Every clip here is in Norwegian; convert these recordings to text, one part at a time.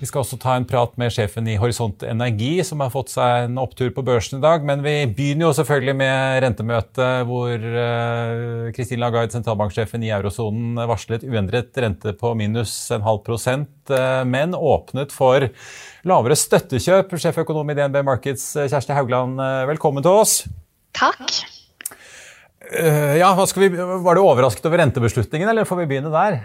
Vi skal også ta en prat med sjefen i Horisont Energi, som har fått seg en opptur på børsen i dag. Men vi begynner jo selvfølgelig med rentemøtet, hvor Kristin Christine Lagarde, sentralbanksjefen i eurosonen, varslet uendret rente på minus en halv prosent, eh, men åpnet for lavere støttekjøp. Sjeføkonom i DNB Markets, eh, Kjersti Haugland, velkommen til oss. Takk. Ja, vi, Var du overrasket over rentebeslutningen, eller får vi begynne der?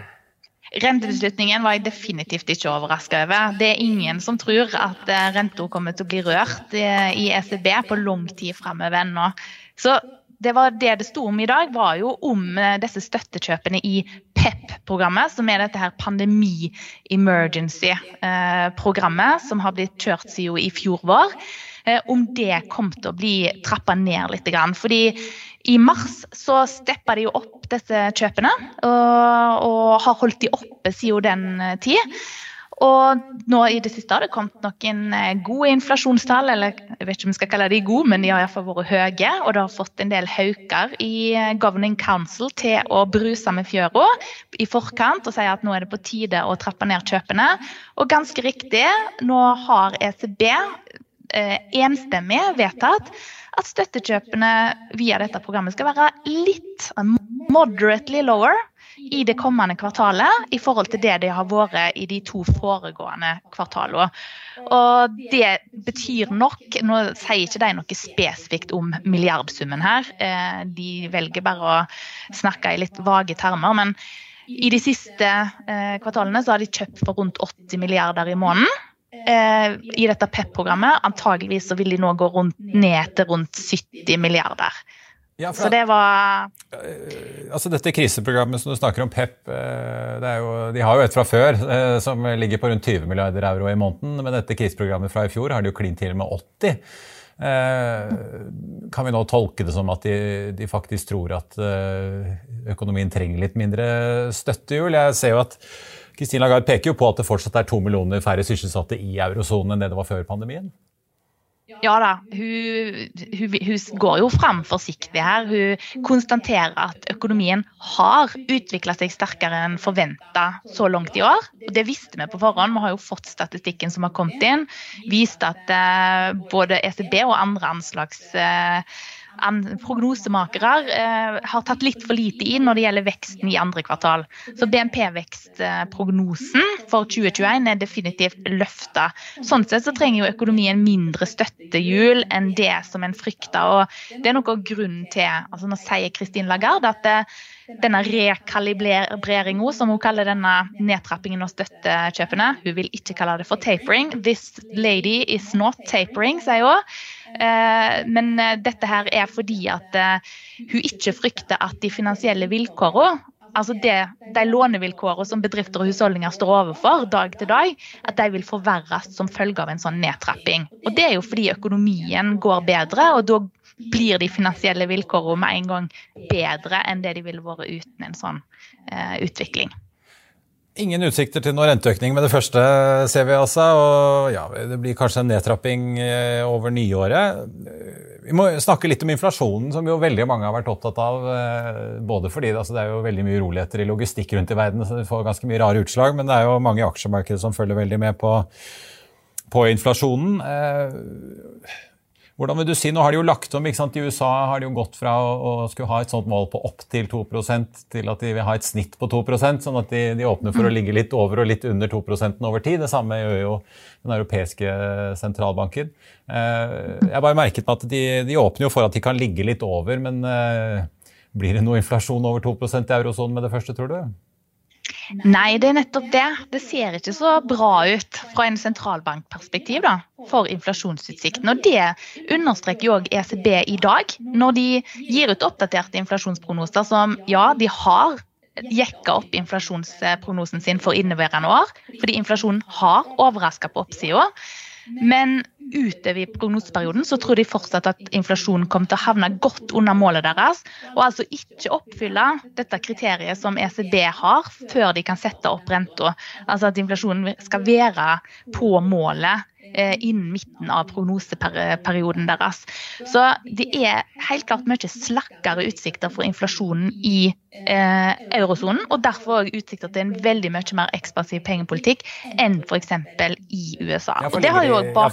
Rentebeslutningen var jeg definitivt ikke overraska over. Det er ingen som tror at eh, renta kommer til å bli rørt eh, i ECB på lang tid framover ennå. Så det var det det sto om i dag, var jo om eh, disse støttekjøpene i PEP-programmet, som er dette her pandemi emergency-programmet som har blitt kjørt siden i fjor vår. Om det kom til å bli trappa ned litt. Fordi i mars så steppa de jo opp disse kjøpene, og, og har holdt de oppe siden den eh, tid. Og nå i det siste har det kommet noen eh, gode inflasjonstall, eller jeg vet ikke om vi skal kalle de gode, men de har iallfall vært høye. Og det har fått en del hauker i eh, Governing Council til å bruse med fjøra i forkant og si at nå er det på tide å trappe ned kjøpene. Og ganske riktig, nå har ECB enstemmig vedtatt at støttekjøpene via dette programmet skal være litt moderately lower i det kommende kvartalet i forhold til det de har vært i de to foregående kvartalene. Og det betyr nok Nå sier ikke de noe spesifikt om milliardsummen her. Eh, de velger bare å snakke i litt vage termer. men i de siste eh, kvartalene så har de kjøpt for rundt 80 milliarder i måneden eh, i dette PEP-programmet. Antageligvis så vil de nå gå rundt, ned til rundt 70 milliarder. Ja, så det var uh, Altså Dette kriseprogrammet som du snakker om, PEP, uh, jo, de har jo et fra før uh, som ligger på rundt 20 milliarder euro i måneden. Men dette kriseprogrammet fra i fjor har de jo klint til med 80. kan vi nå tolke det som at de, de faktisk tror at økonomien trenger litt mindre støttehjul? Jeg ser jo at Kristin Lagarde peker jo på at det fortsatt er to millioner færre sysselsatte i eurosonen enn det det var før pandemien. Ja da, hun, hun, hun, går jo fram forsiktig her. Hun konstaterer at økonomien har utvikla seg sterkere enn forventa så langt i år. Og det visste vi på forhånd. Vi har jo fått statistikken som har kommet inn. Viste at eh, både ECB og andre anslags eh, prognosemakere eh, har tatt litt for lite inn når det gjelder veksten i andre kvartal. Så BNP-vekstprognosen for 2021 er definitivt løfta. Sånn sett så trenger jo økonomien mindre støttehjul enn det som en frykter. Og det er noe av grunnen til altså Nå sier Kristin Lagarde at det, eh, denne rekalibreringa, som hun kaller denne nedtrappingen av støttekjøpene. Hun vil ikke kalle det for tapering. This lady is not tapering, sier hun. Eh, men eh, dette her er fordi at eh, hun ikke frykter at de finansielle vilkårene altså det, de lånevilkårene som bedrifter og husholdninger står overfor dag til dag, at de vil forverres som følge av en sånn nedtrapping. Og Det er jo fordi økonomien går bedre, og da blir de finansielle vilkårene med en gang bedre enn det de ville vært uten en sånn eh, utvikling. Ingen utsikter til noe renteøkning med det første, ser vi altså. Og ja, det blir kanskje en nedtrapping eh, over nyåret. Vi må snakke litt om inflasjonen, som jo veldig mange har vært opptatt av. Eh, både fordi altså, det er jo veldig mye uroligheter i logistikk rundt i verden, så det får ganske mye rare utslag. Men det er jo mange i aksjemarkedet som følger veldig med på på inflasjonen. Hvordan vil du si, Nå har de jo lagt om. ikke sant? I USA har de jo gått fra å, å skulle ha et sånt mål på opptil 2% til at de vil ha et snitt på 2% sånn at de, de åpner for å ligge litt over og litt under 2% over tid. Det samme gjør jo den europeiske sentralbanken. Eh, jeg bare merket meg at de, de, åpner jo for at de kan ligge litt over, men eh, blir det noe inflasjon over 2% i eurosonen med det første, tror du? Nei, det er nettopp det. Det ser ikke så bra ut fra en sentralbankperspektiv da, for inflasjonsutsikten. Og det understreker jo òg ECB i dag, når de gir ut oppdaterte inflasjonsprognoser som ja, de har jekka opp inflasjonsprognosen sin for inneværende år, fordi inflasjonen har overraska på oppsida. Men utover i prognoseperioden så tror de fortsatt at inflasjonen kommer til å havne godt under målet deres, og altså ikke oppfylle dette kriteriet som ECB har, før de kan sette opp renta. Altså at inflasjonen skal være på målet innen midten av prognoseperioden deres. Så det er helt klart mye slakkere utsikter for inflasjonen i eh, eurosonen, og derfor òg utsikter til en veldig mye mer ekspansiv pengepolitikk enn f.eks. i USA. Ja, for,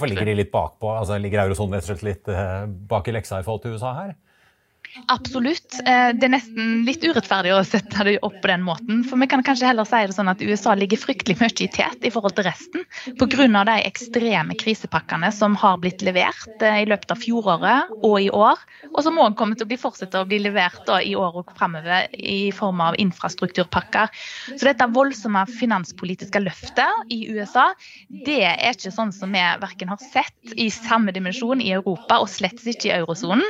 ligger, de, litt bakpå? Altså, ligger eurosonen litt eh, bak i leksa i forhold til USA her? Absolutt. Eh, det er nesten litt urettferdig å sette det opp på den måten. For vi kan kanskje heller si det sånn at USA ligger fryktelig mye i tet i forhold til resten. Pga. de ekstreme krisepakkene som har blitt levert eh, i løpet av fjoråret og i år. Og som òg kommer til å bli fortsette å bli levert i år og fremover i form av infrastrukturpakker. Så dette voldsomme finanspolitiske løftet i USA, det er ikke sånn som vi verken har sett i samme dimensjon i Europa og slett ikke i eurosonen,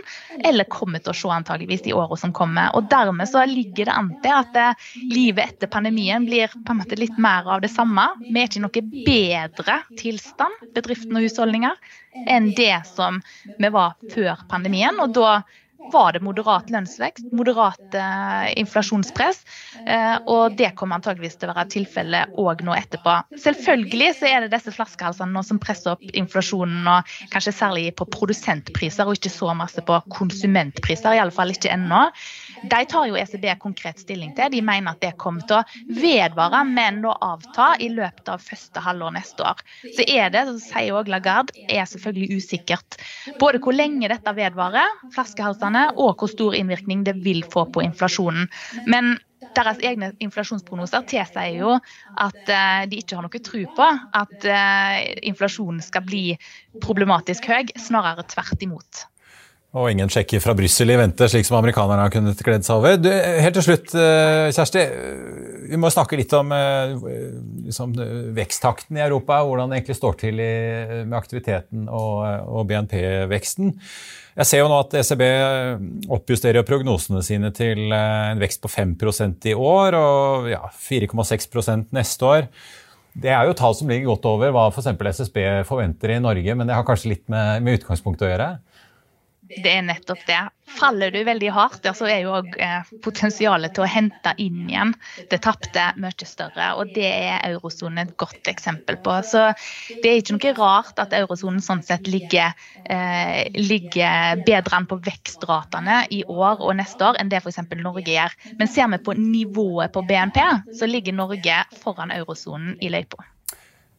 eller kommer til å se antageligvis i årene som kommer. Og Dermed så ligger det an til at eh, livet etter pandemien blir på en måte litt mer av det samme. Vi er ikke i noe bedre tilstand, bedriften og husholdninger, enn det som vi var før pandemien. og da var det moderat lønnsvekst, moderat eh, inflasjonspress. Eh, og det kommer antageligvis til å være tilfellet òg nå etterpå. Selvfølgelig så er det disse flaskehalsene nå som presser opp inflasjonen, og kanskje særlig på produsentpriser, og ikke så masse på konsumentpriser. Iallfall ikke ennå. De tar jo ECB konkret stilling til. De mener at det kommer til å vedvare, men å avta i løpet av første halvår neste år. Så er det, så sier òg Lagarde, er selvfølgelig usikkert. Både hvor lenge dette vedvarer, flaskehalsene, og hvor stor innvirkning det vil få på inflasjonen. Men deres egne inflasjonsprognoser tilsier jo at uh, de ikke har noe tro på at uh, inflasjonen skal bli problematisk høy, snarere tvert imot. Og ingen sjekker fra Brussel i vente, slik som amerikanerne har kunnet glede seg over. Du, helt til slutt, eh, Kjersti. Vi må snakke litt om eh, liksom, veksttakten i Europa. Hvordan det egentlig står til i, med aktiviteten og, og BNP-veksten. Jeg ser jo nå at ECB oppjusterer prognosene sine til eh, en vekst på 5% i år og ja, 4,6% neste år. Det er jo tall som ligger godt over hva f.eks. SSB forventer i Norge, men det har kanskje litt med, med utgangspunktet å gjøre? Det er nettopp det. Faller du veldig hardt, så er jo òg eh, potensialet til å hente inn igjen det tapte mye større. Og det er eurosonen et godt eksempel på. Så det er ikke noe rart at eurosonen sånn sett ligger, eh, ligger bedre an på vekstratene i år og neste år enn det f.eks. Norge gjør. Men ser vi på nivået på BNP, så ligger Norge foran eurosonen i løypa.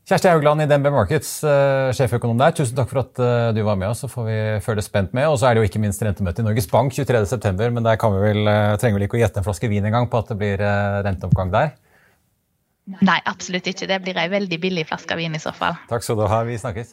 Kjersti Haugland i DNB Markets, uh, sjeføkonom der. Tusen takk for at uh, du var med oss. Så får vi følge spent med. Og så er det jo ikke minst rentemøte i Norges Bank 23.9., men der vi vel, uh, trenger vi ikke å gjette en flaske vin engang på at det blir renteoppgang der? Nei, absolutt ikke. Det blir ei veldig billig flaske vin i så fall. Takk skal du ha. Vi snakkes.